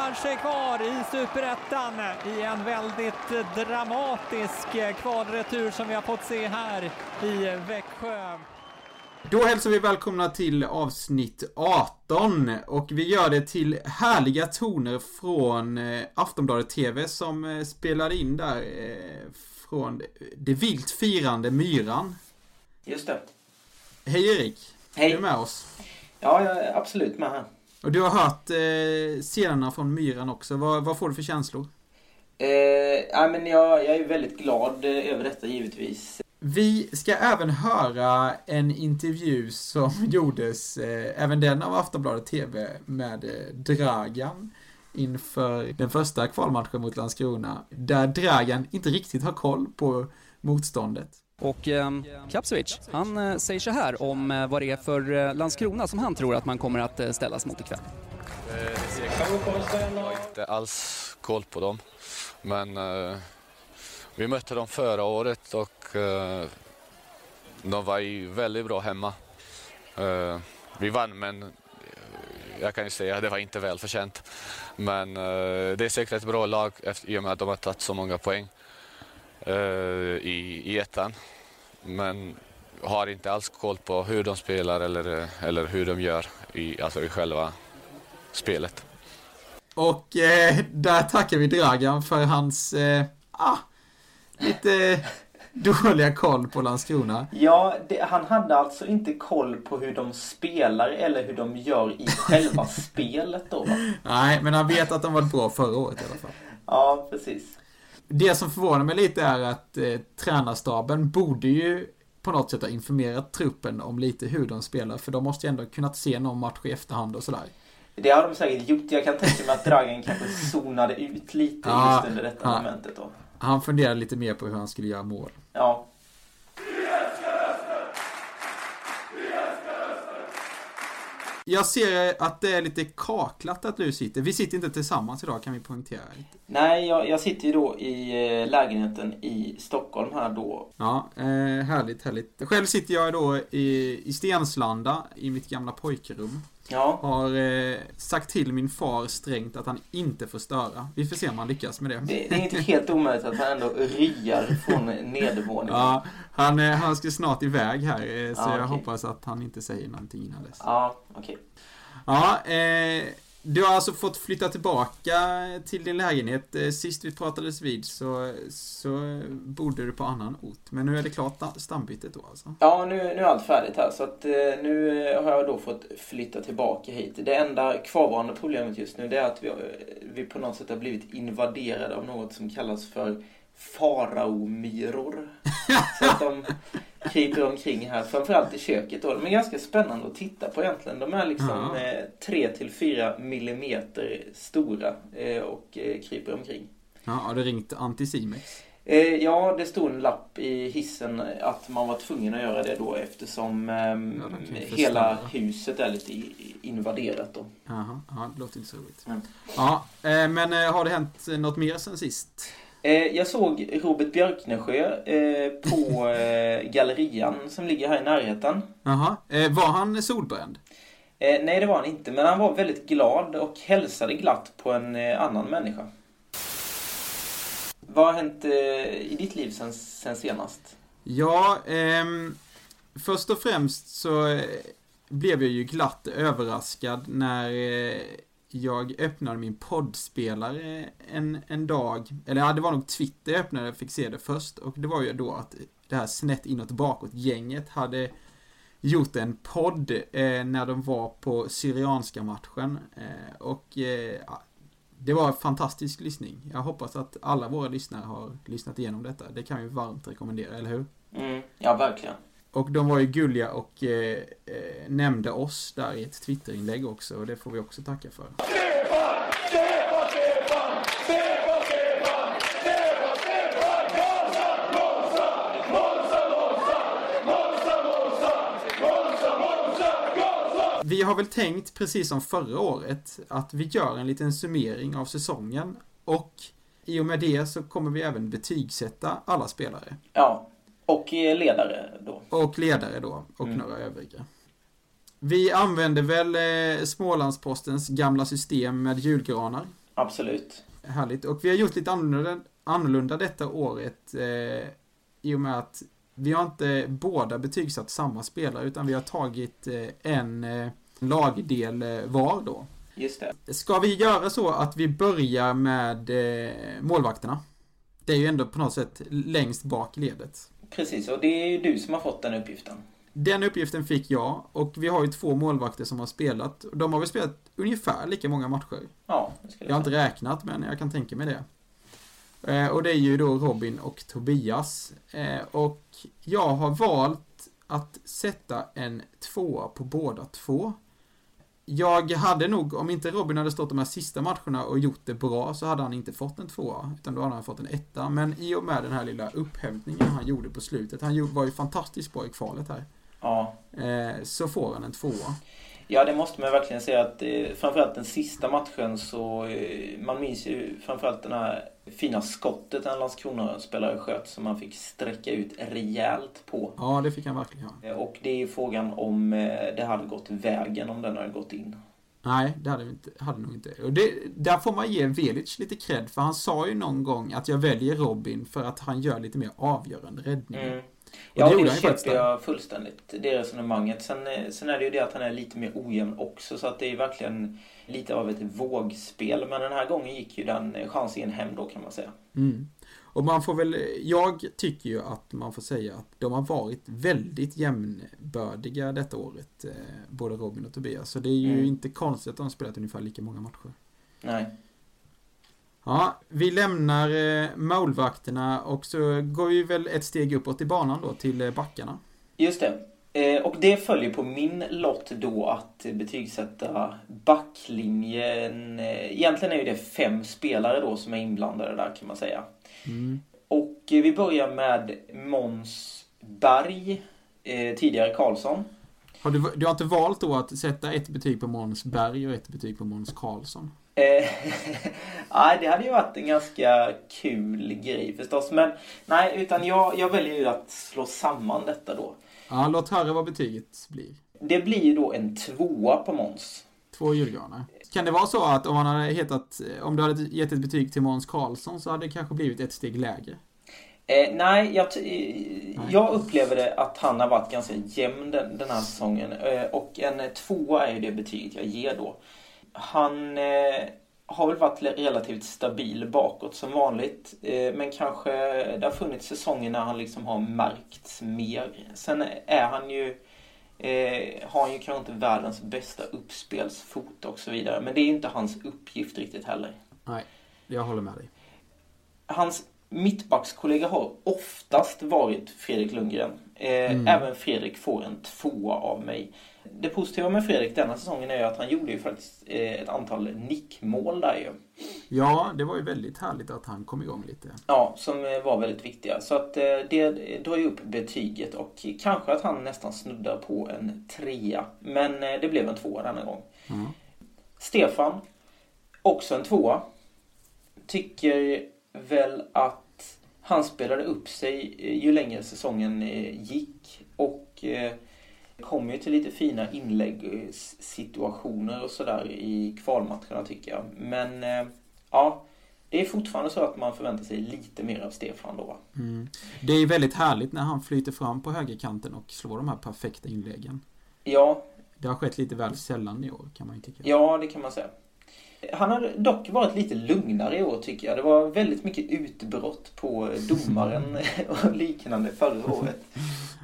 sig kvar i superettan i en väldigt dramatisk kvalretur som vi har fått se här i Växjö. Då hälsar vi välkomna till avsnitt 18 och vi gör det till härliga toner från eh, Aftonbladet TV som eh, spelade in där eh, från det vilt firande Myran. Just det. Hej Erik! Hej! Är du med oss? Ja, jag är absolut med här. Och du har hört eh, scenerna från Myran också. Vad, vad får du för känslor? Eh, ja, men jag, jag är väldigt glad eh, över detta givetvis. Vi ska även höra en intervju som gjordes, eh, även den av Aftonbladet TV, med eh, Dragan inför den första kvalmatchen mot Landskrona. Där Dragan inte riktigt har koll på motståndet. Och eh, Kapsevich, han eh, säger så här om eh, vad det är för eh, Landskrona som han tror att man kommer att eh, ställas mot ikväll. Jag har inte alls koll på dem. Men eh, vi mötte dem förra året och eh, de var ju väldigt bra hemma. Eh, vi vann men eh, jag kan ju säga att det var inte välförtjänt. Men eh, det är säkert ett bra lag i och med att de har tagit så många poäng eh, i, i ettan. Men har inte alls koll på hur de spelar eller, eller hur de gör i, alltså i själva spelet. Och eh, där tackar vi Dragan för hans, eh, ah, lite dåliga koll på Landskrona. Ja, det, han hade alltså inte koll på hur de spelar eller hur de gör i själva spelet då va? Nej, men han vet att de var bra förra året i alla fall. Ja, precis. Det som förvånar mig lite är att eh, tränarstaben borde ju på något sätt ha informerat truppen om lite hur de spelar. För de måste ju ändå kunnat se någon match i efterhand och sådär. Det har de säkert gjort. Jag kan tänka mig att Dragan kanske zonade ut lite Ja, just under detta ja. momentet då. Han funderade lite mer på hur han skulle göra mål. Ja, Jag ser att det är lite kaklat att du sitter. Vi sitter inte tillsammans idag kan vi poängtera. nej, jag, jag sitter ju då i eh, lägenheten i Stockholm här då. Ja, eh, härligt, härligt. Själv sitter jag då i, i Stenslanda i mitt gamla pojkrum. Ja, Har eh, sagt till min far strängt att han inte får störa. Vi får se om han lyckas med det. det, det är inte helt omöjligt att han ändå ryar från nedervåningen. Ja, han, eh, han ska snart iväg här, eh, så Ja, jag hoppas att han inte säger någonting innan dess. Ja, okej. Ja, eh, du har alltså fått flytta tillbaka till din lägenhet. Eh, Sist vi pratades vid så, så bodde du på annan ort. Men nu är det klart stambytet då alltså? Ja, nu, nu är allt färdigt här så att eh, nu eh, har jag då fått flytta tillbaka hit. Det enda kvarvarande problemet just nu det är att vi, vi på något sätt har blivit invaderade av något som kallas för faraomyror. så att de kryper omkring här, framförallt i köket då. De är ganska spännande att titta på egentligen. De är liksom Ja. eh, 3 till 4 millimeter stora eh, och eh, kryper omkring. Ja, har du ringt Anticimex? Eh, ja, det stod en lapp i hissen att man var tvungen att göra det då eftersom ehm, Ja, hela huset är lite invaderat då. Jaha, ja, det låter inte så roligt. Mm. Ja, eh, men eh, har det hänt eh, något mer sen sist? Eh, jag såg Robert Björknesjö eh, på eh, gallerian som ligger här i närheten. Jaha, eh, var han solbränd? Eh, nej, det var han inte, men han var väldigt glad och hälsade glatt på en eh, annan människa. Vad har hänt eh, i ditt liv sen, sen senast? Ja, ehm, först och främst så eh, blev jag ju glatt överraskad när eh, jag öppnade min poddspelare en, en dag. Eller ja, det var nog Twitter jag öppnade, jag fick se det först. Och det var ju då att det här snett inåt bakåt gänget hade gjort en podd eh, när de var på Syrianska matchen. Eh, och eh, ja, det var en fantastisk lyssning. Jag hoppas att alla våra lyssnare har lyssnat igenom detta. Det kan vi varmt rekommendera, eller hur? Mm, ja, verkligen. Och de var ju gulliga och eh, eh, nämnde oss där i ett Twitterinlägg också och det får vi också tacka för. Vi har väl tänkt, precis som förra året, att vi gör en liten summering av säsongen och i och med det så kommer vi även betygsätta alla spelare. Ja, och eh, ledare då. Och ledare då, och Mm. några övriga. Vi använder väl eh, Smålandspostens gamla system med julgranar. Absolut. Härligt. Och vi har gjort lite annorlunda, annorlunda detta året eh, i och med att vi har inte båda betygsatt samma spelare utan vi har tagit eh, en eh, lagdel eh, var då. Just det. Ska vi göra så att vi börjar med målvakterna? Det är ju ändå på något sätt längst bak i ledet. Precis, och det är ju du som har fått den uppgiften. Den uppgiften fick jag och vi har ju två målvakter som har spelat. De har väl spelat ungefär lika många matcher. Ja, skulle Jag har inte räknat men jag kan tänka mig det. Eh, och det är ju då Robin och Tobias. Eh, och jag har valt att sätta en tvåa på båda två. Jag hade nog, om inte Robin hade stått de här sista matcherna och gjort det bra så hade han inte fått en tvåa. Utan då hade han fått en etta. Men i och med den här lilla upphämtningen han gjorde på slutet. Han var ju fantastiskt bra i kvalet här. Ja. Eh, så får han en tvåa. Ja, det måste man verkligen säga att eh, framförallt den sista matchen så eh, man minns ju framförallt den här fina skottet en Landskrona-spelare sköt som man fick sträcka ut rejält på. Ja, det fick han verkligen göra. Eh, Och det är ju frågan om eh, det hade gått vägen om den hade gått in. Nej, det hade, vi inte, hade nog inte. Och det, där får man ge Velic lite cred, för han sa ju någon gång att jag väljer Robin för att han gör lite mer avgörande räddningar. Mm. Och Ja, det det, köper jag fullständigt, det resonemanget. Sen, eh, sen är det ju det att han är lite mer ojämn också, så att det är verkligen lite av ett vågspel. Men den här gången gick ju den chansen hem då kan man säga. Mm. Och man får väl, jag tycker ju att man får säga att de har varit väldigt jämnbördiga detta året, eh, både Robin och Tobias. Så det är ju Mm. inte konstigt att de har spelat ungefär lika många matcher. Nej. Ja, vi lämnar eh, målvakterna och så går vi väl ett steg uppåt i banan då till eh, backarna. Just det. Eh, Och det följer på min lott då att betygsätta backlinjen. Egentligen är ju det fem spelare då som är inblandade där kan man säga. Mm. Och vi börjar med Måns Berg, tidigare Karlsson. Har du, du har inte valt då att sätta ett betyg på Måns Berg och ett betyg på Måns Karlsson? Eh, nej, det hade ju varit en ganska kul grej förstås. Men nej, utan jag, jag väljer ju att slå samman detta då. Ja, låt höra vad betyget blir. Det blir ju då en tvåa på Måns. Två julgranar. Kan det vara så att om man hade hetat, om du hade gett ett betyg till Måns Karlsson så hade det kanske blivit ett steg lägre? Eh, nej, jag, eh, jag upplever det att han har varit ganska jämn den, den här säsongen. Eh, och en tvåa är ju det betyget jag ger då. Han eh, har väl varit relativt stabil bakåt som vanligt. Eh, men kanske det har funnits säsonger när han liksom har märkts mer. Sen är han ju Eh, har han ju kanske inte världens bästa uppspelsfot och så vidare. Men det är inte hans uppgift riktigt heller. Nej, jag håller med dig. Hans mittbackskollega har oftast varit Fredrik Lundgren. Eh, Mm. Även Fredrik får en tvåa av mig. Det positiva med Fredrik denna säsongen är ju att han gjorde ju faktiskt eh, ett antal nickmål där ju. Ja, det var ju väldigt härligt att han kom igång lite. Ja, som eh, var väldigt viktiga. Så att eh, det drar ju upp betyget och kanske att han nästan snuddar på en trea. Men det blev en tvåa denna gång. Ja. Stefan, också en tvåa. Tycker väl att han spelade upp sig ju längre säsongen gick. Och eh, kom ju till lite fina inläggssituationer och sådär i kvalmatcherna tycker jag. Men eh, ja, det är fortfarande så att man förväntar sig lite mer av Stefan då. Mm. Det är väldigt härligt när han flyter fram på högerkanten och slår de här perfekta inläggen. Ja, Det har skett lite väl sällan i år kan man ju tycka. Ja, det kan man säga. Han har dock varit lite lugnare i år tycker jag. Det var väldigt mycket utbrott på domaren och liknande förra året.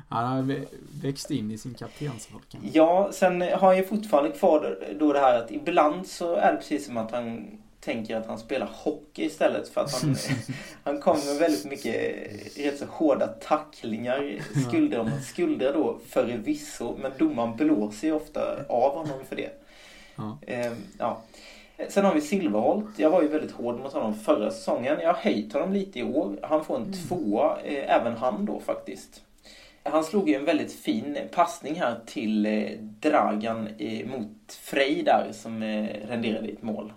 Han har vä- växt in i sin kaptensroll Ja, sen har han ju fortfarande kvar då det här att ibland så är det precis som att han tänker att han spelar hockey istället för att han, han kommer med väldigt mycket rätt så hårda tacklingar skulder om skulder då förvisso men domaren blåser ju ofta av honom för det. Ja. Ehm, ja. Sen har vi Silverholt. Jag var ju väldigt hård mot honom förra säsongen. Jag har höjt honom lite i år. Han får en tvåa, eh, även han då faktiskt. Han slog ju en väldigt fin passning här till eh, Dragan eh, mot Frej där som eh, renderade ett mål.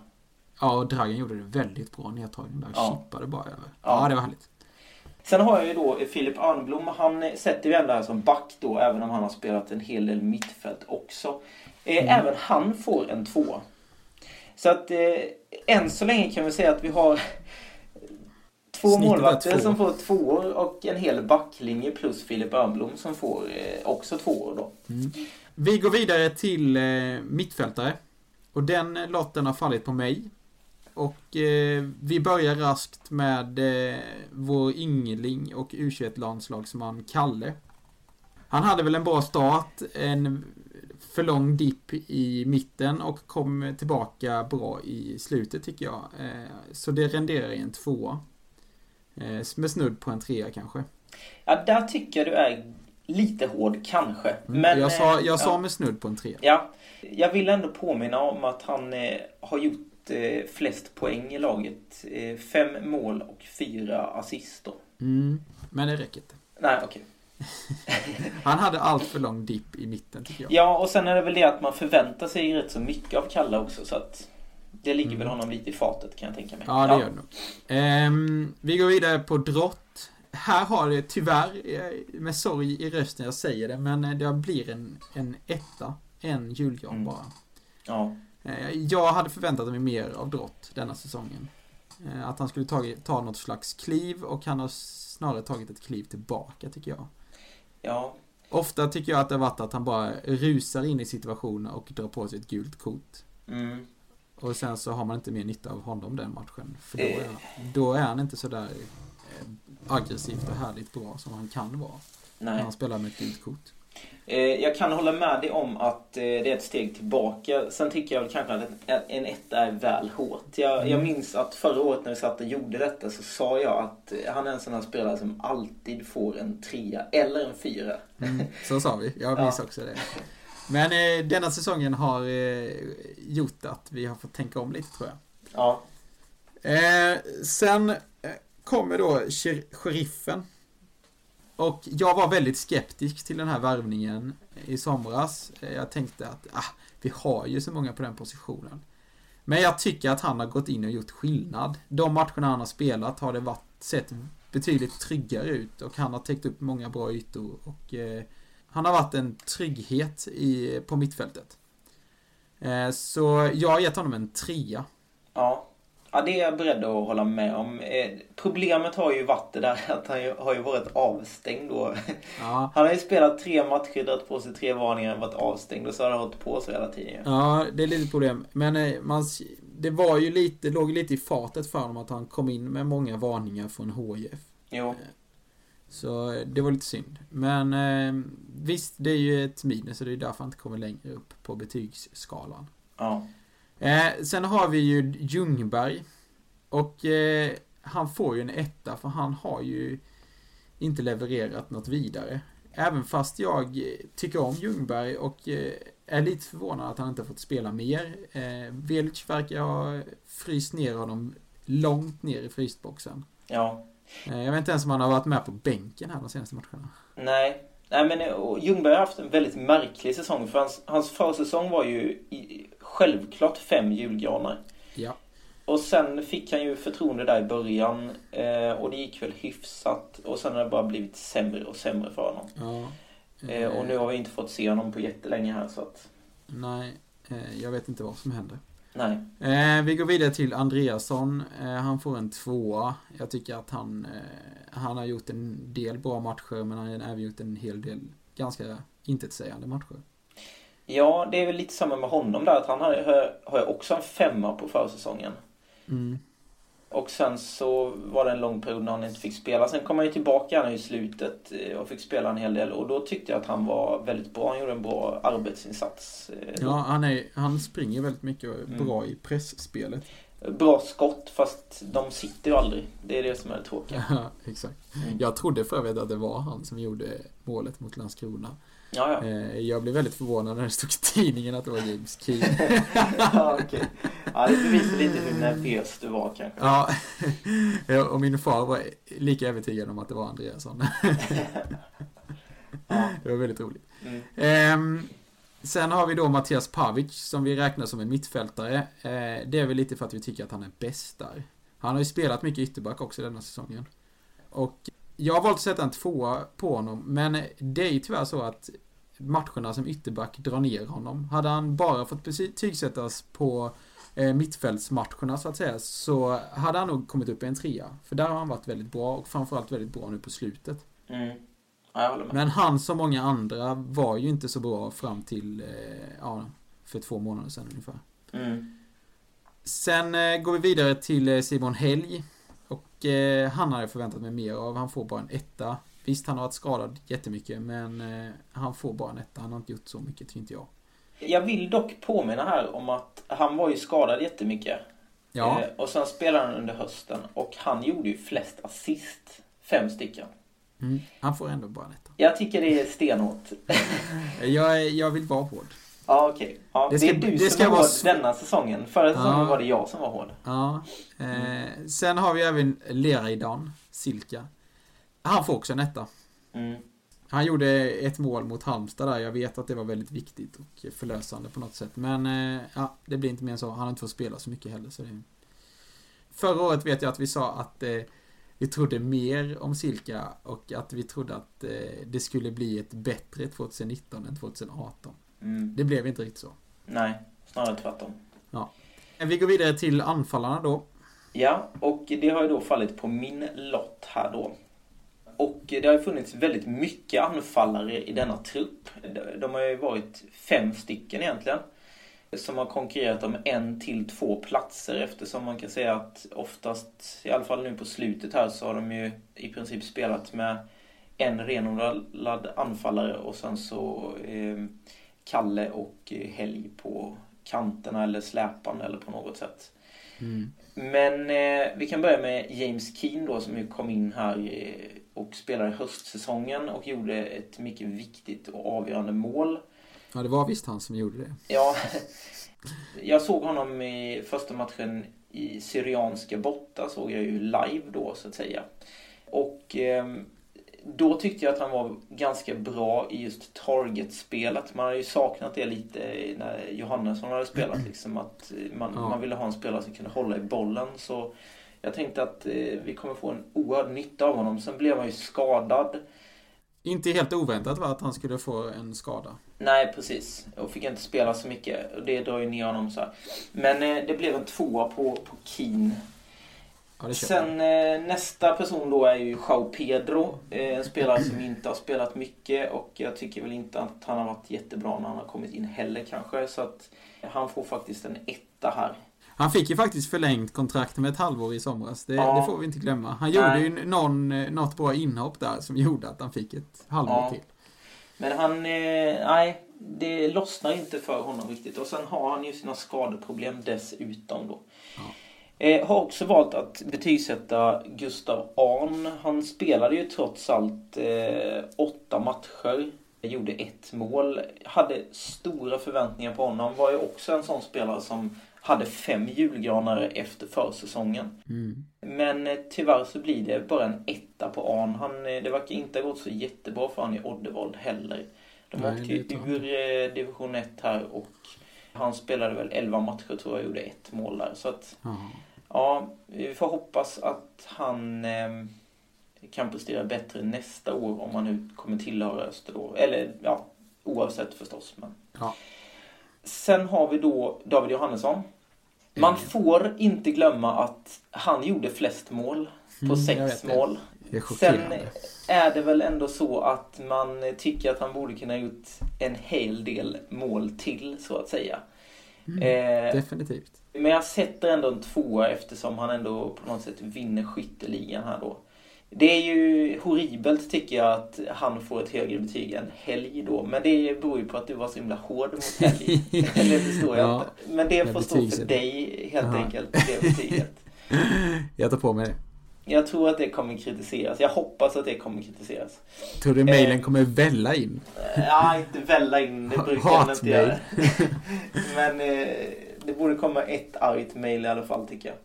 Ja, och Dragan gjorde det väldigt bra nedtagning där. Ja. Chippade bara över. Ja. Ja, det var härligt. Sen har jag ju då Filip Arnblom. Han sätter vi ändå här som back då, även om han har spelat en hel del mittfält också. Mm. Även han får en två. Så att eh, än så länge kan vi säga att vi har två målvakter som får tvåor och en hel backlinje plus Filip Arnblom som får eh, också tvåor då. Vi går vidare till eh, mittfältare. Och den lotten har fallit på mig. Och eh, vi börjar raskt med eh, vår yngling och U21-landslagsman Kalle. Han hade väl en bra start, en för lång dipp i mitten och kom tillbaka bra i slutet tycker jag. Eh, så det renderar i en tvåa. Eh, med snudd på en trea kanske. Ja, där tycker jag du är lite hård kanske. Men, jag sa, eh, jag sa ja. med snudd på en trea. Ja, jag vill ändå påminna om att han eh, har gjort eh, flest poäng i laget. Eh, fem mål och fyra assist då. Mm, men det räcker inte. Nej, okej. Han hade allt för lång dipp i mitten tycker jag. Ja, och sen är det väl det att man förväntar sig rätt så mycket av Kalle också. Så att det ligger väl honom lite i fatet kan jag tänka mig. Mm. Ja, det gör det nog. Ehm, vi går vidare på drott. Här har det tyvärr, eh, med sorg i rösten jag säger det, men eh, det blir en, en etta. En julgran Mm. bara. Ja. Eh, jag hade förväntat mig mer av drott denna säsongen. Eh, att han skulle tagit, ta något slags kliv och han har snarare tagit ett kliv tillbaka tycker jag. Ja. Ofta tycker jag att det har varit att han bara rusar in i situationer och drar på sig ett gult kort. Mm. Och sen så har man inte mer nytta av honom den matchen. För då Eh. är, då är han inte sådär eh, aggressivt och härligt bra som han kan vara. När Nej. han spelar med ett gult kort. Eh, jag kan hålla med dig om att eh, det är ett steg tillbaka. Sen tycker jag väl kanske att en, etta är väl hårt. Jag, Mm. jag minns att förra året när vi satt och gjorde detta så sa jag att eh, han är en sån här spelare som alltid får en trea eller en fyra. Mm, så sa vi. Jag minns Ja. också det. Men eh, denna säsongen har eh, gjort att vi har fått tänka om lite tror jag. Ja. Eh, sen eh, kommer då sher- sheriffen. Och jag var väldigt skeptisk till den här värvningen i somras. Eh, Jag tänkte att ah, vi har ju så många på den positionen. Men jag tycker att han har gått in och gjort skillnad. De matcherna han har spelat har det varit, sett betydligt tryggare ut och han har täckt upp många bra ytor och eh, han har varit en trygghet i, på mittfältet. Eh, så jag har gett honom en trea. Ja. Ja, det är jag beredd att hålla med om. Eh, problemet har ju varit det där att han ju, har ju varit avstängd då. Ja, Han har ju spelat tre matcher, dragit på sig tre varningar, varit avstängd och så har han hållit på sig hela tiden. Ja, det är lite problem. Men eh, man, det var ju lite, låg lite i fatet för honom att han kom in med många varningar från HIF. Jo. Så eh, det var lite synd. Men eh, visst, det är ju ett minus och det är därför han inte kommer längre upp på betygsskalan. Ja. Eh, sen har vi ju Ljungberg. Och eh, han får ju en etta för han har ju inte levererat något vidare. Även fast jag eh, tycker om Ljungberg och eh, är lite förvånad att han inte har fått spela mer. Eh, Velic verkar ha fryst ner honom långt ner i frysboxen. Ja. Eh, jag vet inte ens om han har varit med på bänken här de senaste matcherna. Nej. Nej men eh, Ljungberg har haft en väldigt märklig säsong. För hans, hans försäsong var ju i, självklart fem julgranar. Ja. Och sen fick han ju förtroende där i början. Eh, och det gick väl hyfsat. Och sen har det bara blivit sämre och sämre för honom. ja. Eh, och nu har vi inte fått se honom på jättelänge här så att... Nej, eh, jag vet inte vad som händer. Nej. Eh, vi går vidare till Andreasson. Eh, han får en tvåa. Jag tycker att han, eh, han har gjort en del bra matcher men han har även gjort en hel del ganska intetsägande matcher. Ja, det är väl lite samma med honom där. Att han har, har, också en femma på försäsongen. Mm. Och sen så var det en lång period när han inte fick spela. Sen kom han ju tillbaka här i slutet eh, och fick spela en hel del. Och då tyckte jag att han var väldigt bra. Han gjorde en bra arbetsinsats. eh. Ja, han, är, han springer väldigt mycket och är Mm. bra i pressspelet. Bra skott fast de sitter ju aldrig. Det är det som är det tråkiga. Ja, exakt. Mm. Jag trodde för övrigt att det var han som gjorde målet mot Landskrona. Ja, ja. Eh, jag blev väldigt förvånad när det stod i tidningen att det var James Keen. ja, okej. ja, det bevisar lite hur nervös du var kanske. Ja, och min far var lika övertygad om att det var Andreasson. Det var väldigt roligt. Mm. Ehm, sen har vi då Mattias Pavic som vi räknar som en mittfältare. Eh, det är väl lite för att vi tycker att han är bäst där. Han har ju spelat mycket ytterback också denna säsongen. Och jag har valt att sätta en tvåa på honom, men det är ju tyvärr så att matcherna som ytterback drar ner honom. Hade han bara fått betygsättas på eh, mittfältsmatcherna så att säga, så hade han nog kommit upp i en trea. För där har han varit väldigt bra och framförallt väldigt bra nu på slutet. Mm. Ja. Men han som många andra var ju inte så bra fram till, eh, ja, för två månader sedan ungefär. Mm. Sen eh, går vi vidare till eh, Simon Helg. Och eh, han hade jag förväntat mig mer av. Han får bara en etta. Visst, han har varit skadad jättemycket, men eh, han får bara en etta. Han har inte gjort så mycket, tycker inte jag. Jag vill dock påminna här om att han var ju skadad jättemycket. Ja, Eh, och sen spelade han under hösten och han gjorde ju flest assist. Fem stycken. mm, han får ändå bara en etta. Jag tycker det är stenhårt. Jag, jag vill vara hård. Ja, okej. Ja, Det det, ska- är du det som ska är vara hård denna säsongen. Förra säsongen Ja. var det jag som var hård. Ja. Eh, sen har vi även Leraidan, Silka. Han får också en etta. Mm. Han gjorde ett mål mot Halmstad där. Jag vet att det var väldigt viktigt och förlösande på något sätt. Men eh, ja, det blir inte mer än så. Han har inte fått spela så mycket heller. Så det... Förra året vet jag att vi sa att eh, vi trodde mer om Silka och att vi trodde att eh, det skulle bli ett bättre 2019 än 2018. Mm. Det blev inte riktigt så. Nej, snarare tvärtom. Vi går vidare till anfallarna då. Ja, och det har ju då fallit på min lott här då. Och det har ju funnits väldigt mycket anfallare i denna trupp. De- De har ju varit fem stycken egentligen. Som har konkurrerat om en till två platser eftersom man kan säga att oftast, i alla fall nu på slutet här, så har de ju i princip spelat med en renodlad anfallare och sen så eh, Kalle och eh, Helg på kanterna eller släpande eller på något sätt. Mm. Men eh, vi kan börja med James Keane då som ju kom in här eh, och spelade höstsäsongen och gjorde ett mycket viktigt och avgörande mål. Ja, det var visst han som gjorde det. Ja, jag såg honom i första matchen i Syrianska borta såg jag ju live då så att säga. Och eh, då tyckte jag att han var ganska bra i just targetspelet. Man har ju saknat det lite när Johannesson hade spelat. Liksom, att man, Ja. man ville ha en spelare som kunde hålla i bollen. Så jag tänkte att eh, vi kommer få en oerhörd nytta av honom. Sen blev han ju skadad. Inte helt oväntat var att han skulle få en skada. Nej, precis. Och fick inte spela så mycket. Och det drar ju ner honom så här. Men eh, det blev en tvåa på, på Keen. Ja. Sen eh, nästa person då är ju Joao Pedro. Eh, en spelare som inte har spelat mycket och jag tycker väl inte att han har varit jättebra när han har kommit in heller kanske. Så att han får faktiskt en etta här. Han fick ju faktiskt förlängt kontrakt med ett halvår i somras. Det, Ja. det får vi inte glömma. Han gjorde Nej. ju någon, eh, något bra inhopp där som gjorde att han fick ett halvår Ja. till. Men han, eh, nej, det lossnar inte för honom riktigt. Och sen har han ju sina skadeproblem dessutom då. Ja. Eh, har också valt att betygsätta Gustav Ahn. Han spelade ju trots allt eh, åtta matcher. Gjorde ett mål. Hade stora förväntningar på honom. Var ju också en sån spelare som hade fem julgranar efter försäsongen. Mm. Men eh, tyvärr så blir det bara en etta på Arn. Han, eh, det verkar inte ha gått så jättebra för han i Oddevold heller. De Nej, åkte ju ur eh, division 1 här och han spelade väl 11 matcher tror jag och gjorde ett mål där. Så att Ja. Ja, vi får hoppas att han eh, kan prestera bättre nästa år om han nu kommer tillhöra Öster då. Eller ja, oavsett förstås. Men. Ja. Sen har vi då David Johannesson. Man Mm. får inte glömma att han gjorde flest mål på Mm, sex mål. Är Sen är det väl ändå så att man tycker att han borde kunna gjort en hel del mål till så att säga. Mm. Eh, Definitivt. Men jag sätter ändå en tvåa eftersom han ändå på något sätt vinner skytteligan här då. Det är ju horribelt tycker jag att han får ett högre betyg än Helg då. Men det beror ju på att du var så himla hård mot Helg. det förstår jag Ja, inte. Men det får stå för dig helt Jaha. enkelt. Det betyget. Jag tar på mig det. Jag tror att det kommer kritiseras. Jag hoppas att det kommer kritiseras. Tror du mejlen Eh. kommer välla in? Ja, inte välla in. Det brukar den inte göra. Men eh, det borde komma ett argt mail i alla fall tycker jag.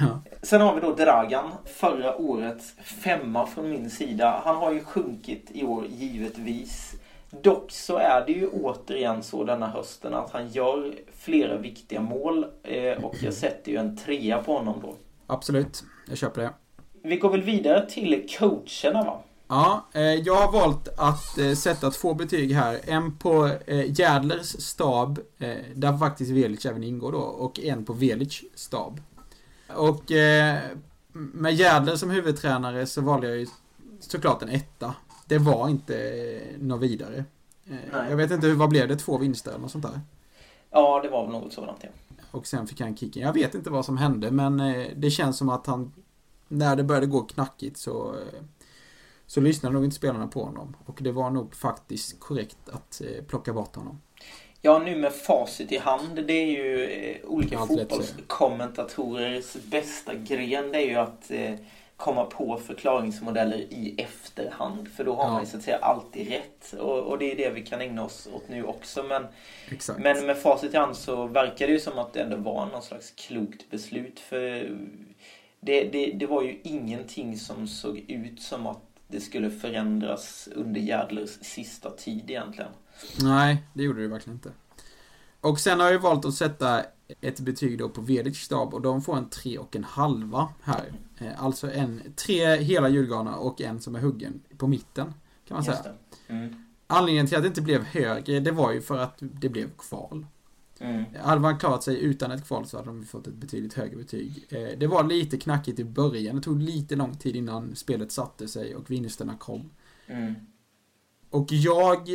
Ja. Sen har vi då Dragan. Förra årets femma från min sida. Han har ju sjunkit i år givetvis. Dock så är det ju återigen så denna hösten att han gör flera viktiga mål. Eh, och jag sätter ju en trea på honom då. Absolut, jag köper det. Vi går väl vidare till coacherna va? Ja, eh, jag har valt att eh, sätta två betyg här. En på eh, Järdlers stab, där faktiskt Velic även ingår då, och en på Velic stab. Och med Järdler som huvudtränare så valde jag ju såklart en etta. Det var inte något vidare. Nej. jag vet inte, hur- vad blev det? Två vinster eller något sånt där? Ja, det var väl något sådant ja. Och sen fick han kicken. Jag vet inte vad som hände men det känns som att han När det började gå knackigt så Så lyssnade nog inte spelarna på honom. Och det var nog faktiskt korrekt att eh, plocka bort honom. Ja, nu med facit i hand, det är ju eh, olika Allt fotbollskommentatorers bästa gren. Det är ju att eh, komma på förklaringsmodeller i efterhand. För då har Ja. man ju så att säga alltid rätt. Och, och det är det vi kan ägna oss åt nu också. Men, Exakt. men med facit i hand så verkar det ju som att det ändå var någon slags klokt beslut. För det, det, det var ju ingenting som såg ut som att det skulle förändras under Järdlers sista tid egentligen. Nej, det gjorde det verkligen inte. Och sen har jag valt att sätta ett betyg då på Vedic stab och de får en tre och en halva här. Eh, Alltså en, tre hela julgranar och en som är huggen på mitten. Kan man säga. Just det. Mm. Anledningen till att det inte blev högre, det var ju för att det blev kval. Mm. Hade man klarat sig utan ett kval så hade de fått ett betydligt högre betyg. Eh, Det var lite knackigt i början. Det tog lite lång tid innan spelet satte sig och vinsterna kom. Mm. Och jag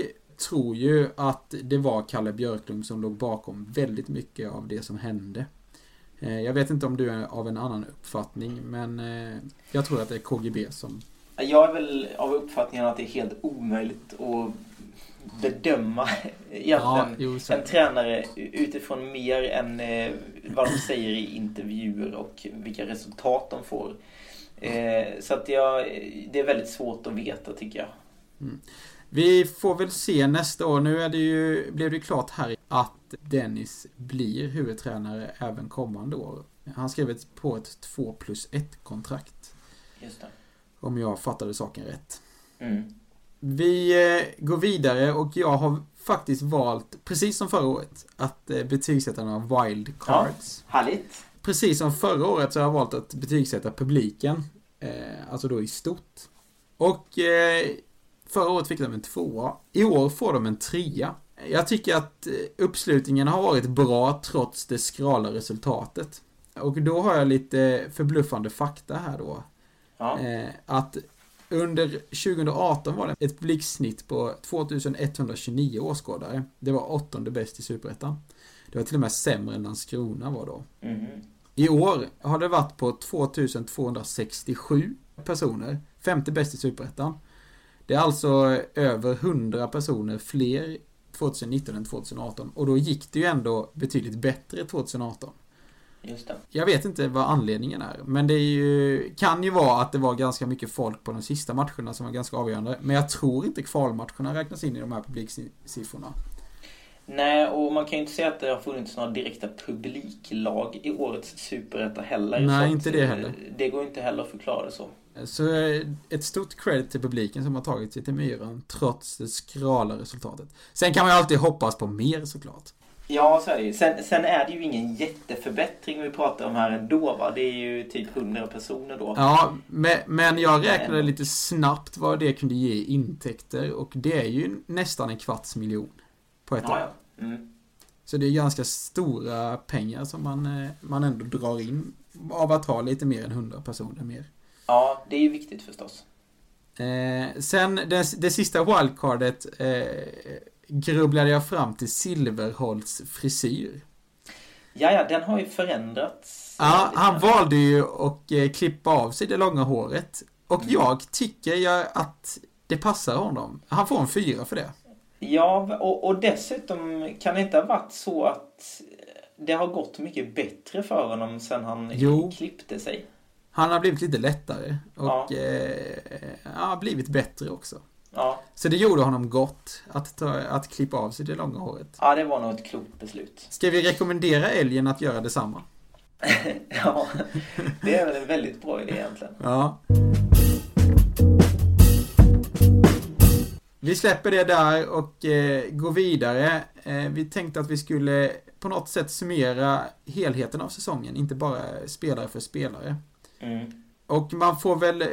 tror ju att det var Kalle Björklund som låg bakom väldigt mycket av det som hände. Eh, Jag vet inte om du är av en annan uppfattning, men eh, jag tror att det är KGB som... Jag är väl av uppfattningen att det är helt omöjligt att bedöma egentligen jo, så- en tränare utifrån mer än eh, vad de säger i intervjuer och vilka resultat de får. Eh, Så att jag, det är väldigt svårt att veta tycker jag. Vi får väl se nästa år. Nu är det ju, blev det ju klart här att Dennis blir huvudtränare även kommande år. Han skrev på ett 2 plus 1 kontrakt. Just det. Om jag fattade saken rätt. Mm. Vi eh, går vidare och jag har faktiskt valt, precis som förra året, att eh, betygsätta några wild cards. Härligt. Precis som förra året så har jag valt att betygsätta publiken. Eh, alltså då i stort. Och förra året fick de en tvåa. I år får de en trea. Jag tycker att uppslutningen har varit bra trots det skrala resultatet. Och då har jag lite förbluffande fakta här då. Ja. Att under 2018 var det ett publiksnitt på 2129 åskådare. Det var åttonde bäst i Superettan. Det var till och med sämre än Landskrona var då. Mhm. I år har det varit på 2267 personer. Femte bäst i Superettan. Det är alltså över 100 personer fler 2019 än 2018. Och då gick det ju ändå betydligt bättre 2018. Just det. Jag vet inte vad anledningen är. Men det är ju, kan ju vara att det var ganska mycket folk på de sista matcherna som var ganska avgörande. Men jag tror inte kvalmatcherna räknas in i de här publiksiffrorna. Nej, och man kan ju inte säga att det har funnits några direkta publiklag i årets superetta heller. Nej, inte det eh, heller. Det går inte heller att förklara det så. Så eh, ett stort credit till publiken som har tagit sig till myren trots det skrala resultatet. Sen kan man ju alltid hoppas på mer såklart. Ja, så är det ju. Sen, sen är det ju ingen jätteförbättring vi pratar om här ändå va. Det är ju typ 100 personer då. Ja, me- men jag räknade lite snabbt vad det kunde ge i intäkter och det är ju nästan en kvarts miljon på ett ja, år. ja. Mm. Så det är ganska stora pengar som man, eh, man ändå drar in av att ha lite mer än 100 personer mer. ja, det är ju viktigt förstås. Eh, sen det, det sista wildcardet eh, grubblade jag fram till Silverholts frisyr. Ja, ja, den har ju förändrats. Ja, han valde ju att eh, klippa av sig det långa håret. Och Mm. jag tycker jag att det passar honom. Han får en fyra för det. Ja, och, och dessutom kan det inte ha varit så att det har gått mycket bättre för honom sen han Jo. klippte sig. Han har blivit lite lättare och Ja. eh, ja, blivit bättre också. Ja, Så det gjorde honom gott att, ta, att klippa av sig det långa håret. ja, det var nog ett klokt beslut. Ska vi rekommendera älgen att göra detsamma? Ja, det är väl en väldigt bra idé egentligen. Ja. Vi släpper det där och eh, går vidare. Eh, vi tänkte att vi skulle på något sätt summera helheten av säsongen, inte bara spelare för spelare. Mm. Och man får väl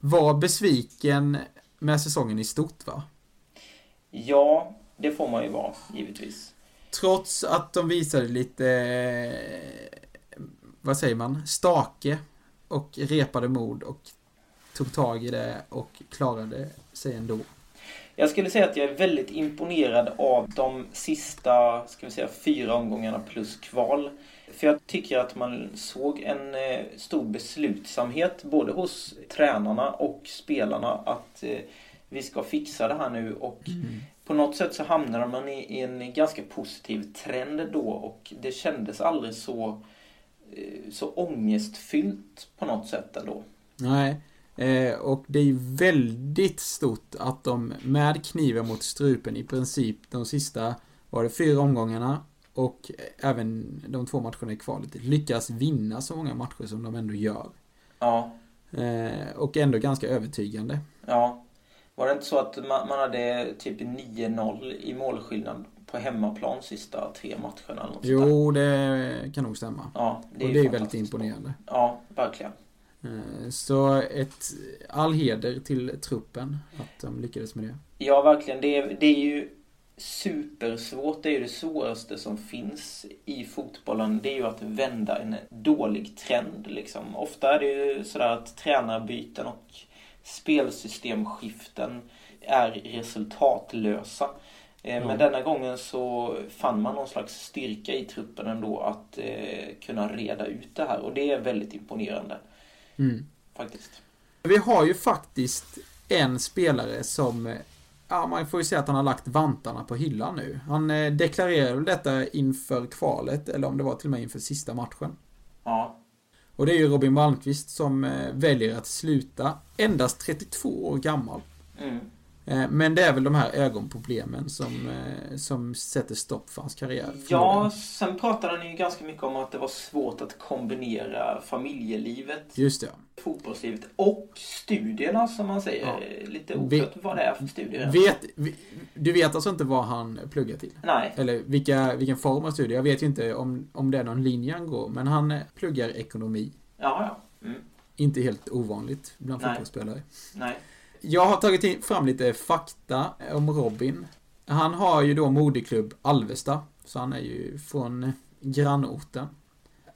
vara besviken med säsongen i stort va? Ja, det får man ju vara, givetvis. Trots att de visade lite, vad säger man, stake och repade mod och tog tag i det och klarade sig ändå. Jag skulle säga att jag är väldigt imponerad av de sista, ska vi säga, fyra omgångarna plus kval. För jag tycker att man såg en eh, stor beslutsamhet både hos tränarna och spelarna att eh, vi ska fixa det här nu och mm. på något sätt så hamnar man i en ganska positiv trend då och det kändes aldrig så, eh, så ångestfyllt på något sätt ändå. Nej, Eh, och det är väldigt stort att de med kniven mot strupen i princip de sista, var det fyra omgångarna och även de två matcherna i kvalet lyckas vinna så många matcher som de ändå gör. Ja. Eh, och ändå ganska övertygande. Ja. Var det inte så att man, man hade typ 9-0 i målskillnad på hemmaplan sista tre matcherna? Eller något jo, det kan nog stämma. Ja, det är och det är väldigt imponerande. Ja, verkligen. Eh, så ett, all heder till truppen att de lyckades med det. Ja, verkligen. Det är, det är ju supersvårt. Det är ju det svåraste som finns i fotbollen. Det är ju att vända en dålig trend. Liksom. Ofta är det ju sådär att tränarbyten och spelsystemskiften är resultatlösa. Mm. Men denna gången så fann man någon slags styrka i truppen ändå att eh, kunna reda ut det här och det är väldigt imponerande. Mm. Faktiskt. Vi har ju faktiskt en spelare som Ja, man får ju säga att han har lagt vantarna på hyllan nu. Han eh, deklarerade detta inför kvalet, eller om det var till och med inför sista matchen. Ja. Och det är ju Robin Malmqvist som eh, väljer att sluta, endast 32 år gammal. Mm. Eh, men det är väl de här ögonproblemen som, eh, som sätter stopp för hans karriär. Ja, sen pratade han ju ganska mycket om att det var svårt att kombinera familjelivet, Just det. fotbollslivet och studierna som man säger. Ja. Lite oklart vad det är för studier. Vet, du vet alltså inte vad han pluggar till? Nej. Eller vilka, vilken form av studier? Jag vet ju inte om, om det är någon linje han går, men han pluggar ekonomi. Ja, ja. Mm. Inte helt ovanligt bland Nej. fotbollsspelare. Nej. Jag har tagit fram lite fakta om Robin. Han har ju då moderklubb Alvesta, så han är ju från grannorten.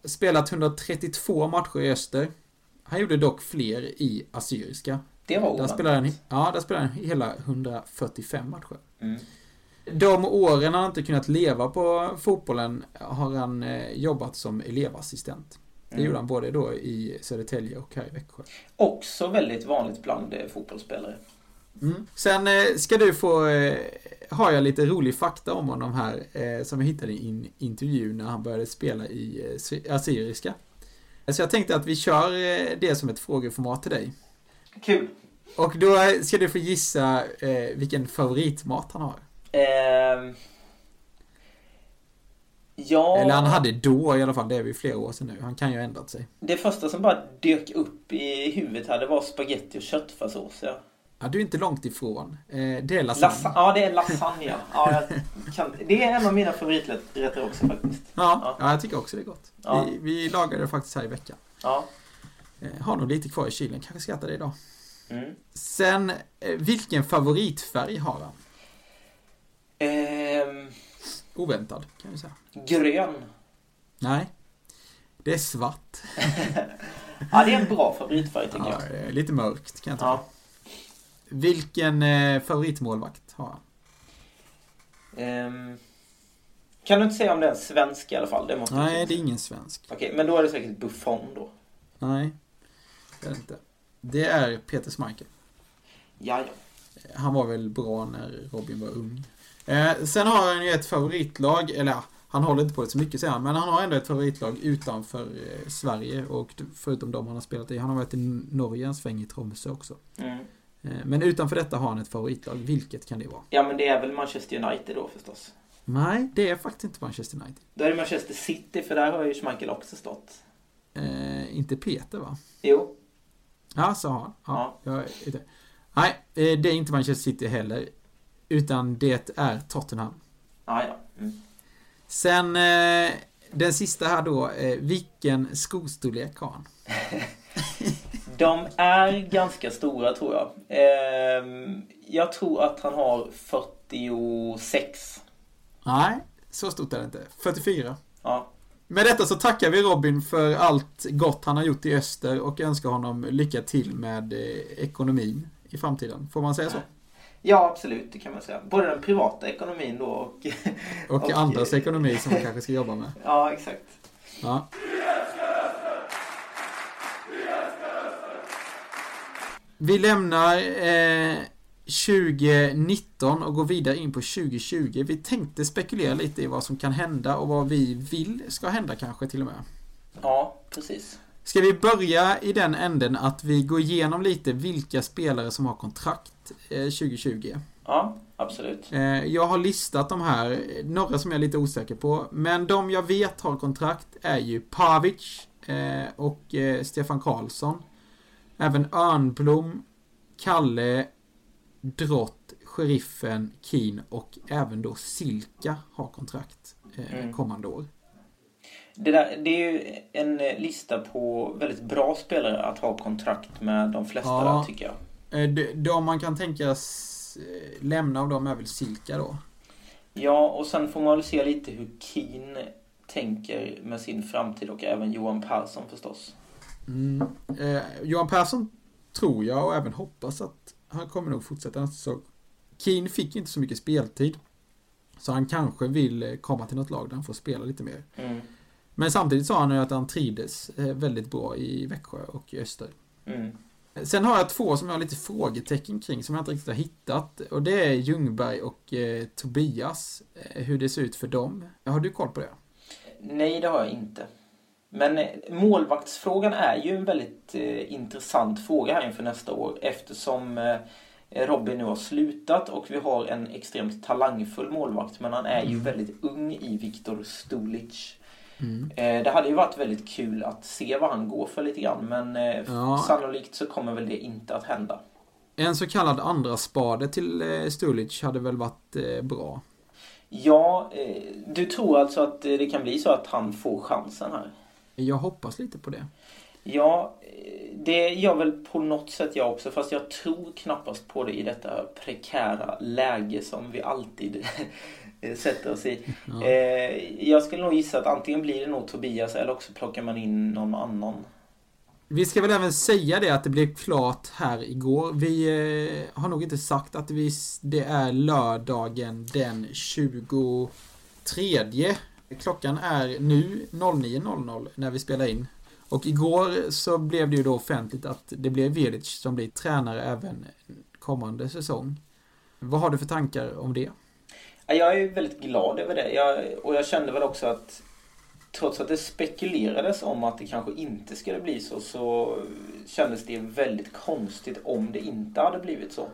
Spelat 132 matcher i öster. Han gjorde dock fler i assyriska. Det var där spelade han, Ja, där spelade han hela 145 matcher. Mm. De åren han inte kunnat leva på fotbollen har han eh, jobbat som elevassistent. Det mm. gjorde han både då i Södertälje och här i Växjö. Också väldigt vanligt bland eh, fotbollsspelare. Mm. Sen eh, ska du få, eh, har jag lite rolig fakta om honom här som jag hittade i en intervju när han började spela i Assyriska. Så jag tänkte att vi kör det som ett frågeformat till dig. Kul! Och då ska du få gissa vilken favoritmat han har. Eh, Ja. Eller han hade då i alla fall, det är ju flera år sedan nu. Han kan ju ha ändrat sig. Det första som bara dök upp i huvudet här, det var spaghetti och köttfärssås, ja. Ja, du är inte långt ifrån. Eh, det är lasagne. Lasa ja, det är lasagne. ja, kan... Det är en av mina favoriträtter också faktiskt. Ja, ja. ja jag tycker också det är gott. Ja. Vi, vi lagade det faktiskt här i veckan. Ja. Eh, har nog lite kvar i kylen, kanske ska äta det idag. Mm. Sen, eh, vilken favoritfärg har han? Ehm... Oväntad, kan vi säga. Grön. Nej. Det är svart. ja, det är en bra favoritfärg tycker ja, jag. Lite mörkt kan jag tycka. Ja. Vilken eh, favoritmålvakt har han? Um, kan du inte säga om det är en svensk i alla fall? Det måste Nej, det är ingen svensk. Okej, men då är det säkert Buffon då. Nej, det är det inte. Det är Peter Schmeichel. Ja, ja. Han var väl bra när Robin var ung. Eh, sen har han ju ett favoritlag, eller ja, han håller inte på det så mycket säger han, men han har ändå ett favoritlag utanför eh, Sverige och förutom de han har spelat i. Han har varit i Norge en sväng i Tromsö också. Mm. Eh, men utanför detta har han ett favoritlag. Vilket kan det vara? Ja, men det är väl Manchester United då förstås? Nej, det är faktiskt inte Manchester United. Då är det Manchester City, för där har ju Schmeichel också stått. Eh, inte Peter va? Jo. Ja, så har han. Ja, ja. Jag, Nej, eh, det är inte Manchester City heller. Utan det är Tottenham. Ah, ja. Mm. Sen eh, den sista här då. Eh, vilken skostorlek har han? De är ganska stora tror jag. Ehm, jag tror att han har 46. Nej, så stort är det inte. 44. Ja. Med detta så tackar vi Robin för allt gott han har gjort i öster och önskar honom lycka till med eh, ekonomin i framtiden. Får man säga så? Ja, absolut. Det kan man säga. Både den privata ekonomin då och... Och, Och- andras ekonomi som man kanske ska jobba med. ja, exakt. Ja. Vi lämnar eh, 2019 och går vidare in på 2020. Vi tänkte spekulera lite i vad som kan hända och vad vi vill ska hända kanske till och med. Ja, precis. Ska vi börja i den änden att vi går igenom lite vilka spelare som har kontrakt eh, 2020? Ja, absolut. Eh, jag har listat de här, några som jag är lite osäker på. Men de jag vet har kontrakt är ju Pavic eh, och eh, Stefan Karlsson. Även Örnblom, Kalle, Drott, Sheriffen, Keen och även då Silka har kontrakt eh, Mm. kommande år. Det, där, det är ju en eh, lista på väldigt bra spelare att ha kontrakt med de flesta Ja. tycker jag. Eh, de, de man kan tänkas eh, lämna av dem är väl Silka då. Ja, och sen får man väl se lite hur Keen tänker med sin framtid och även Johan Persson förstås. Mm. Eh, Johan Persson tror jag och även hoppas att han kommer nog fortsätta nästa säsong. Keen fick inte så mycket speltid. Så han kanske vill komma till något lag där han får spela lite mer. Mm. Men samtidigt sa han ju att han trivdes väldigt bra i Växjö och i Öster. Mm. Sen har jag två som jag har lite frågetecken kring som jag inte riktigt har hittat. Och det är Ljungberg och eh, Tobias. Eh, hur det ser ut för dem. Har du koll på det? Nej, det har jag inte. Men eh, målvaktsfrågan är ju en väldigt eh, intressant fråga här inför nästa år eftersom eh, Robin nu har slutat och vi har en extremt talangfull målvakt men han är ju Mm. väldigt ung i Viktor Stulic. Mm. Eh, det hade ju varit väldigt kul att se vad han går för lite grann men eh, Ja. sannolikt så kommer väl det inte att hända. En så kallad andra spade till eh, Stulic hade väl varit bra. Ja, du tror alltså att det kan bli så att han får chansen här? Jag hoppas lite på det. Ja, det gör väl på något sätt jag också. Fast jag tror knappast på det i detta prekära läge som vi alltid sätter oss i. Ja. Eh, jag skulle nog gissa att antingen blir det nog Tobias eller också plockar man in någon annan. Vi ska väl även säga det att det blev klart här igår. Vi eh, har nog inte sagt att vi, det är lördagen den 23. Klockan är nu 09.00 när vi spelar in. Och igår så blev det ju då offentligt att det blev Velic som blir tränare även kommande säsong. Vad har du för tankar om det? Ja, Jag är väldigt glad över det. Jag, och jag kände väl också att trots att det spekulerades om att det kanske inte skulle bli så så kändes det väldigt konstigt om det inte hade blivit så.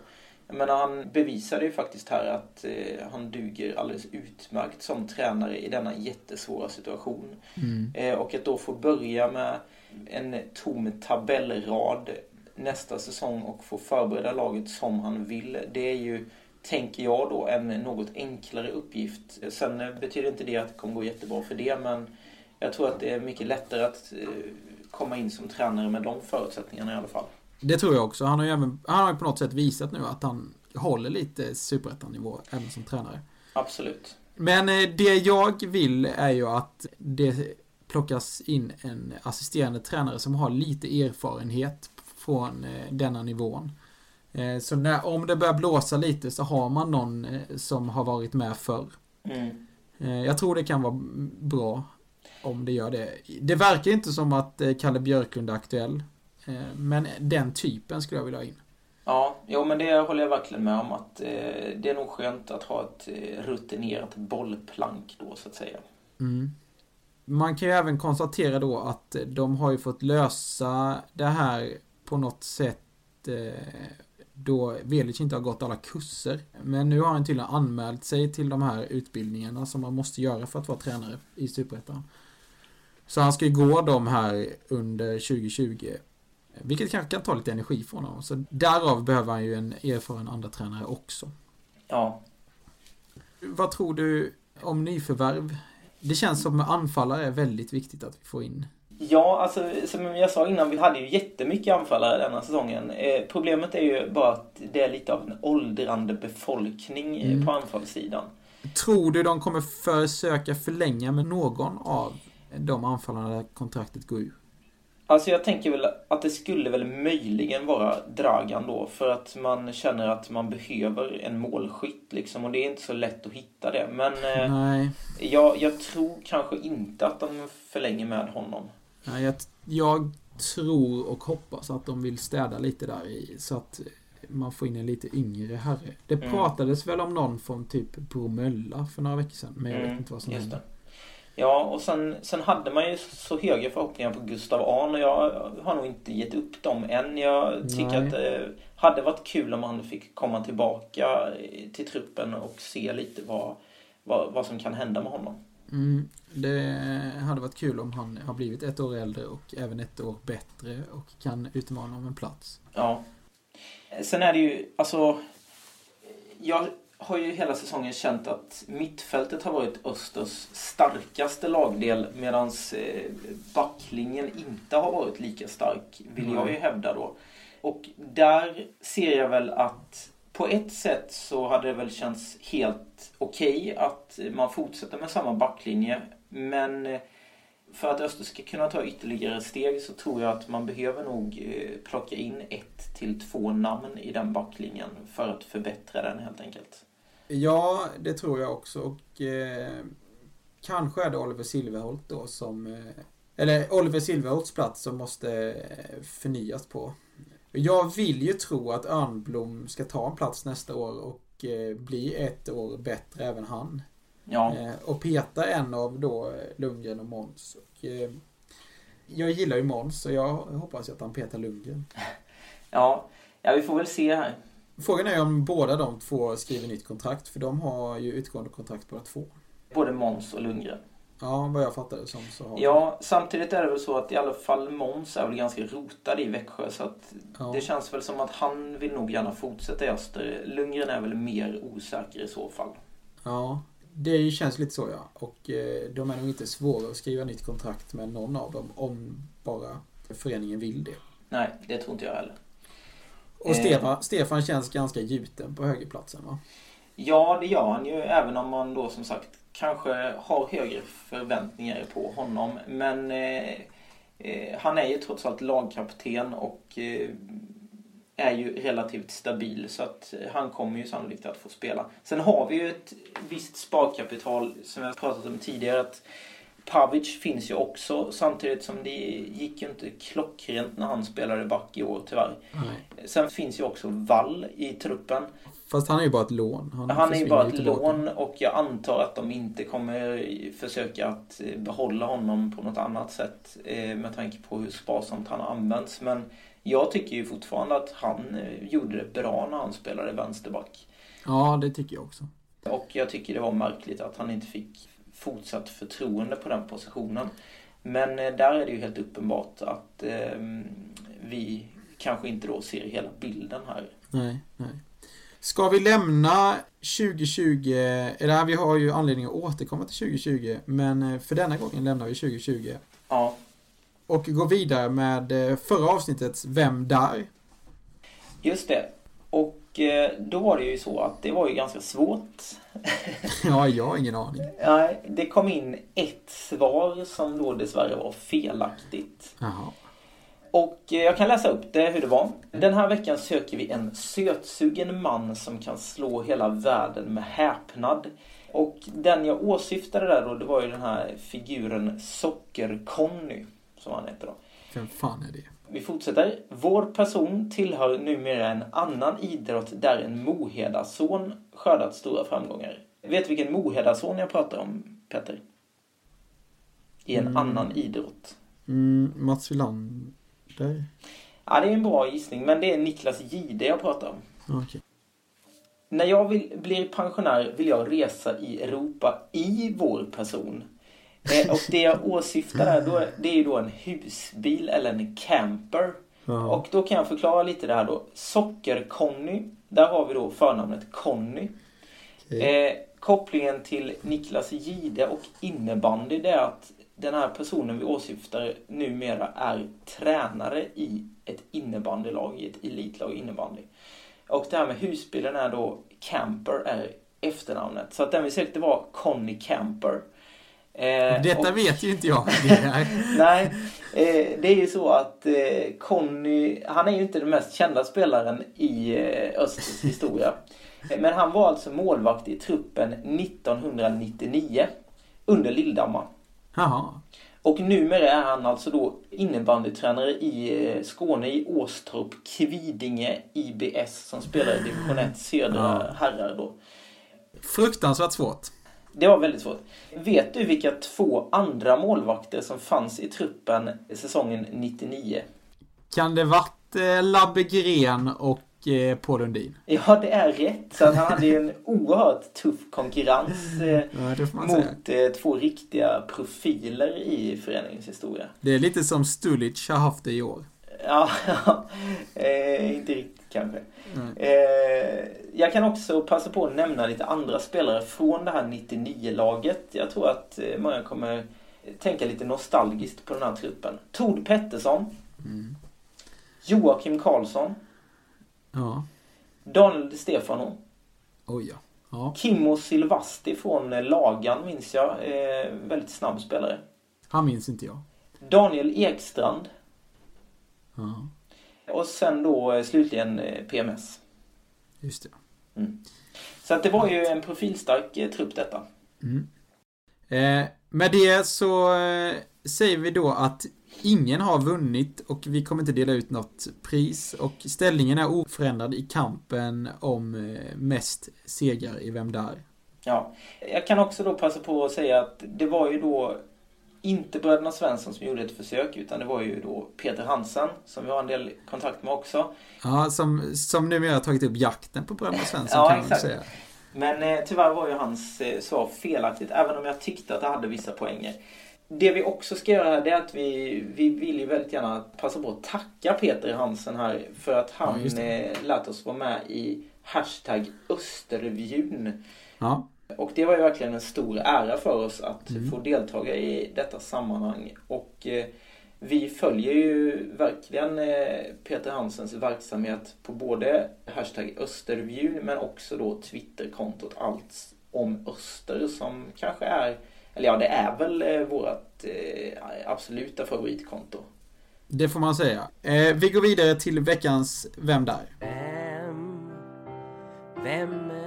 Jag menar, han bevisade ju faktiskt här att eh, han duger alldeles utmärkt som tränare i denna jättesvåra situation. Eh, och att då få börja med en tom tabellrad nästa säsong och få förbereda laget som han vill. Det är ju, tänker jag då, en något enklare uppgift. Sen eh, betyder inte det att det kommer gå jättebra för det, men jag tror att det är mycket lättare att eh, komma in som tränare med de förutsättningarna i alla fall. Det tror jag också. Han har ju även, han har på något sätt visat nu att han håller lite superettan-nivå även som tränare. Absolut. Men eh, det jag vill är ju att det plockas in en assisterande tränare som har lite erfarenhet från denna nivån. Eh, Så när, om det börjar blåsa lite så har man någon eh, som har varit med förr. Mm. Eh, Jag tror det kan vara bra om det gör det. Det verkar inte som att Kalle Björklund är aktuell. Men den typen skulle jag vilja ha in. Ja, jo, men det håller jag verkligen med om att det är nog skönt att ha ett rutinerat bollplank då så att säga. Mm. Man kan ju även konstatera då att de har ju fått lösa det här på något sätt då Velic inte har gått alla kurser. Men nu har han tydligen anmält sig till de här utbildningarna som man måste göra för att vara tränare i Superettan. Så han ska ju gå de här under 2020. Vilket kanske kan ta lite energi från honom. Så därav behöver han ju en erfaren andra tränare också. Ja, Vad tror du om nyförvärv? Det känns som anfallare är väldigt viktigt att vi får in. Ja, alltså som jag sa innan, vi hade ju jättemycket anfallare denna säsongen. Eh, problemet är ju bara att det är lite av en åldrande befolkning eh, Mm. på anfallssidan. Tror du de kommer försöka förlänga med någon av de anfallarna där kontraktet går ur? Alltså jag tänker väl att det skulle väl möjligen vara Dragan då för att man känner att man behöver en målskytt liksom och det är inte så lätt att hitta det. Men eh, Nej. jag, jag tror kanske inte att de förlänger med honom. Nej, jag, jag tror och hoppas att de vill städa lite där i så att man får in en lite yngre herre. Det Mm. pratades väl om någon från typ Bromölla för några veckor sedan, men jag Mm, vet inte vad som hände. Ja, och sen, sen hade man ju så höga förhoppningar på Gustav Ahn och jag har nog inte gett upp dem än. Jag tycker Nej. att det hade varit kul om han fick komma tillbaka till truppen och se lite vad, vad, vad som kan hända med honom. Mm, det hade varit kul om han har blivit ett år äldre och även ett år bättre och kan utmana om en plats. Ja. Sen är det ju, alltså... Jag har ju hela säsongen känt att mittfältet har varit Östers starkaste lagdel medan eh, backlinjen inte har varit lika stark, vill jag ju hävda då. Och där ser jag väl att på ett sätt så hade det väl känts helt okej att man fortsätter med samma backlinje. Men eh, för att Öster ska kunna ta ytterligare steg så tror jag att man behöver nog eh, plocka in ett till två namn i den backlinjen för att förbättra den helt enkelt. Ja, det tror jag också och eh, kanske är det Oliver Silverholt då som eh, eller Oliver Silverholts plats som måste eh, förnyas på. Jag vill ju tro att Örnblom ska ta en plats nästa år och eh, bli ett år bättre även han. Ja, Eh, och peta en av då eh, Lundgren och Måns. Och, eh, jag gillar ju Måns och jag hoppas ju att han petar Lundgren. ja, ja, vi får väl se här. Frågan är om båda de två skriver nytt kontrakt för de har ju utgående kontrakt båda två. Både Måns och Lundgren. Ja, vad jag fattade som så har Ja, samtidigt är det väl så att i alla fall Måns är väl ganska rotad i Växjö så att Ja. det känns väl som att han vill nog gärna fortsätta i Öster. Lundgren är väl mer osäker i så fall. Ja, det känns lite så ja. Och eh, de är nog inte svåra att skriva nytt kontrakt med någon av dem om bara föreningen vill det. Nej, det tror inte jag heller. Och Eh. Stefan, Stefan känns ganska gjuten på högerplatsen va? Ja, det gör han ju. Även om man då som sagt kanske har högre förväntningar på honom. Men eh, eh, han är ju trots allt lagkapten och eh, är ju relativt stabil. Så att han kommer ju sannolikt att få spela. Sen har vi ju ett visst sparkapital som jag pratat om tidigare. att Pavic finns ju också samtidigt som det gick ju inte klockrent när han spelade back i år tyvärr. Nej. Sen finns ju också Wall i truppen. Fast han är ju bara ett lån. Han, Han är ju bara ett tillbaka. lån och jag antar att de inte kommer försöka att eh, behålla honom på något annat sätt eh, med tanke på hur sparsamt han har använts. Men jag tycker ju fortfarande att han eh, gjorde det bra när han spelade vänsterback. Ja, det tycker jag också. Och jag tycker det var märkligt att han inte fick fortsatt förtroende på den positionen. Men där är det ju helt uppenbart att eh, vi kanske inte då ser hela bilden här. Nej, nej. Ska vi lämna 2020, eller vi har ju anledning att återkomma till 2020, men eh, för denna gången lämnar vi 2020 Ja, och går vidare med eh, förra avsnittets Vem där? Just det. Och eh, då var det ju så att det var ju ganska svårt. Ja, jag har ingen aning. Nej, det kom in ett svar som då dessvärre var felaktigt. Jaha. Och eh, jag kan läsa upp det hur det var. Den här veckan söker vi en sötsugen man som kan slå hela världen med häpnad. Och den jag åsyftade där då, det var ju den här figuren Socker-Conny, som han heter då. Vem fan är det? Vi fortsätter. Vår person tillhör numera en annan idrott där en Mohedason skördat stora framgångar. Vet du vilken Mohedason jag pratar om, Petter? I en Mm. annan idrott. Mm, Mats Wilander? Ja, det är en bra gissning, men det är Niklas Gide jag pratar om. Okej. När jag vill, blir pensionär vill jag resa i Europa i vår person. Eh, och det jag åsyftar här, då, det är ju då en husbil eller en camper. Ja. Och då kan jag förklara lite det här då. Socker-Conny, där har vi då förnamnet Conny. Okej. Eh, kopplingen till Niklas Gide och innebandy det är att den här personen vi åsyftar numera är tränare i ett innebandylag, i ett elitlag innebandy. Och det här med husbilen är då Camper är efternamnet. Så att den vi sökte var Conny Camper. Eh, Detta och, vet ju inte jag det nej, eh, det är ju så att eh, Conny, han är ju inte den mest kända spelaren i eh, Östers historia. Men han var alltså målvakt i truppen 1999 under Lilldamma. Jaha. Och numera är han alltså då innebandytränare i eh, Skåne i Åstorp, Kvidinge IBS som spelar i division 1 södra ja. herrar då. Fruktansvärt svårt. Det var väldigt svårt. Vet du vilka två andra målvakter som fanns i truppen säsongen 99? Kan det varit eh, Labbe Gren och eh, Paul Lundin. Ja, det är rätt. Så han hade ju en oerhört tuff konkurrens eh, ja, mot eh, två riktiga profiler i föreningens historia. Det är lite som Stulic har haft det i år. Ja, eh, inte riktigt kanske. Mm. Eh, jag kan också passa på att nämna lite andra spelare från det här 99-laget. Jag tror att eh, många kommer tänka lite nostalgiskt på den här truppen. Tord Pettersson. Mm. Joakim Karlsson. Ja. Daniel Di Stefano. Oj ja. ja. Kimmo Silvasti från Lagan minns jag. Eh, väldigt snabb spelare. Han minns inte jag. Daniel Ekstrand. Ja. Och sen då eh, slutligen eh, PMS. Just det. Mm. Så att det var ju en profilstark eh, trupp detta. Mm. Eh, med det så eh, säger vi då att ingen har vunnit och vi kommer inte dela ut något pris och ställningen är oförändrad i kampen om eh, mest segrar i Vem Där? Ja, jag kan också då passa på att säga att det var ju då inte bröderna Svensson som gjorde ett försök utan det var ju då Peter Hansen som vi har en del kontakt med också. Ja, som, som numera har tagit upp jakten på bröderna Svensson ja, kan man säga. Men eh, tyvärr var ju hans eh, svar felaktigt även om jag tyckte att det hade vissa poänger. Det vi också ska göra här är att vi, vi vill ju väldigt gärna passa på att tacka Peter Hansen här för att han ja, eh, lät oss vara med i hashtag Östervjun. Ja. Och det var ju verkligen en stor ära för oss att mm. få deltaga i detta sammanhang. Och eh, vi följer ju verkligen eh, Peter Hansens verksamhet på både hashtag Östervjun men också då Twitterkontot Allt om Öster som kanske är, eller ja det är väl eh, vårt eh, absoluta favoritkonto. Det får man säga. Eh, vi går vidare till veckans Vem där? Vem? Vem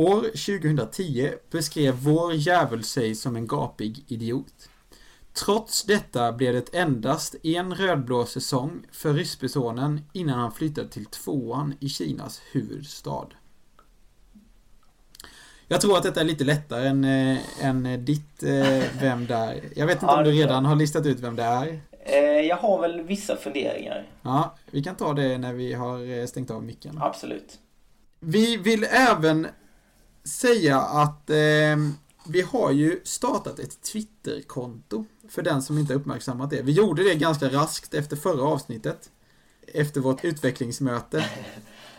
År 2010 beskrev vår djävul sig som en gapig idiot. Trots detta blev det endast en rödblå säsong för Ryssbysonen innan han flyttade till tvåan i Kinas huvudstad. Jag tror att detta är lite lättare än, äh, än ditt äh, Vem där? Jag vet inte om du redan har listat ut vem det är? Eh, jag har väl vissa funderingar. Ja, vi kan ta det när vi har stängt av micken. Absolut. Vi vill även säga att eh, vi har ju startat ett Twitterkonto för den som inte uppmärksammat det. Vi gjorde det ganska raskt efter förra avsnittet. Efter vårt utvecklingsmöte.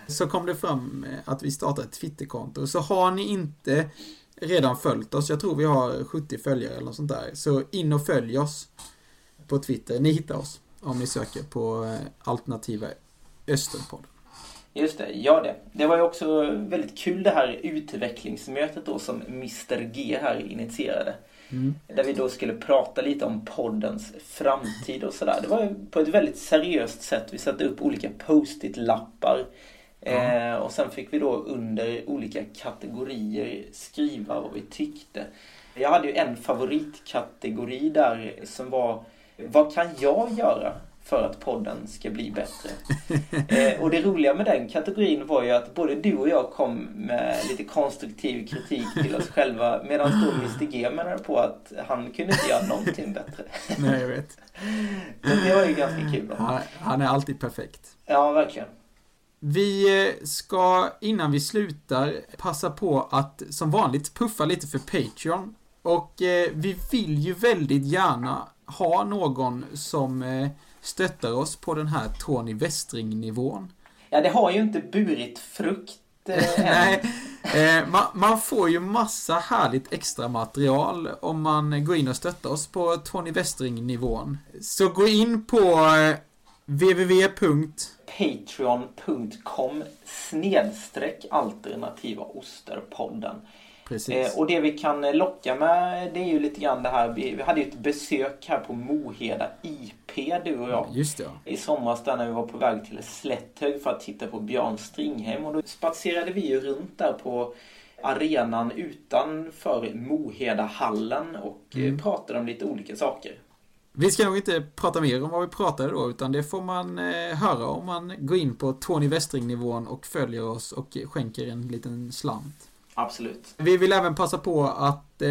Så kom det fram eh, att vi startade ett Twitterkonto. Så har ni inte redan följt oss, jag tror vi har 70 följare eller något sånt där. Så in och följ oss på Twitter. Ni hittar oss om ni söker på eh, alternativa Östernpodden. Just det, ja det. Det var ju också väldigt kul det här utvecklingsmötet då som Mr G här initierade. Mm. Där vi då skulle prata lite om poddens framtid och sådär. Det var på ett väldigt seriöst sätt. Vi satte upp olika post-it-lappar. Mm. Eh, och sen fick vi då under olika kategorier skriva vad vi tyckte. Jag hade ju en favoritkategori där som var Vad kan jag göra? För att podden ska bli bättre. Eh, och det roliga med den kategorin var ju att både du och jag kom med lite konstruktiv kritik till oss själva medan då Mr G menade på att han kunde inte göra någonting bättre. Nej, jag vet. Så det var ju ganska kul. Han, han är alltid perfekt. Ja, verkligen. Vi eh, ska innan vi slutar passa på att som vanligt puffa lite för Patreon. Och eh, vi vill ju väldigt gärna ha någon som eh, stöttar oss på den här Tony Westring-nivån. Ja, det har ju inte burit frukt eh. Nej, eh, man, man får ju massa härligt extra material om man går in och stöttar oss på Tony Westring-nivån. Så gå in på eh, www. Patreon.com snedstreck alternativa osterpodden. Precis. Eh, och det vi kan eh, locka med det är ju lite grann det här. Vi, hade ju ett besök här på Moheda IP du och jag. Just det. I somras där när vi var på väg till Slätthög för att titta på Björn Stringhem. Och då spatserade vi ju runt där på arenan utanför Mohedahallen och eh, Mm. pratade om lite olika saker. Vi ska nog inte prata mer om vad vi pratade då, utan det får man eh, höra om man går in på Tony Westring-nivån och följer oss och skänker en liten slant. Absolut. Vi vill även passa på att eh,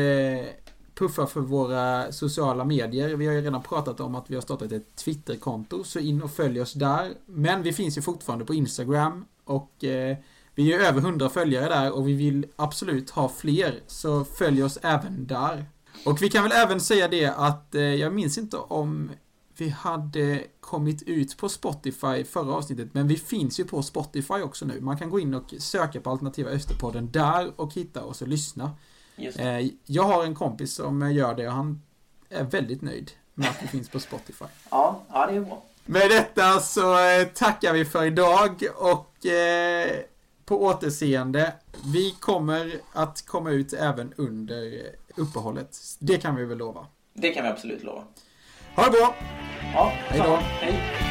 puffa för våra sociala medier. Vi har ju redan pratat om att vi har startat ett Twitterkonto, så in och följ oss där. Men vi finns ju fortfarande på Instagram och eh, vi är över 100 följare där och vi vill absolut ha fler, så följ oss även där. Och vi kan väl även säga det att eh, jag minns inte om vi hade kommit ut på Spotify förra avsnittet, men vi finns ju på Spotify också nu. Man kan gå in och söka på Alternativa Österpodden där och hitta oss och lyssna. Eh, jag har en kompis som gör det och han är väldigt nöjd med att vi finns på Spotify. Ja, ja, det är bra. Med detta så eh, tackar vi för idag och eh, på återseende. Vi kommer att komma ut även under uppehållet. Det kan vi väl lova. Det kan vi absolut lova. Ha det bra! Ja, Hej då. samma. Hej.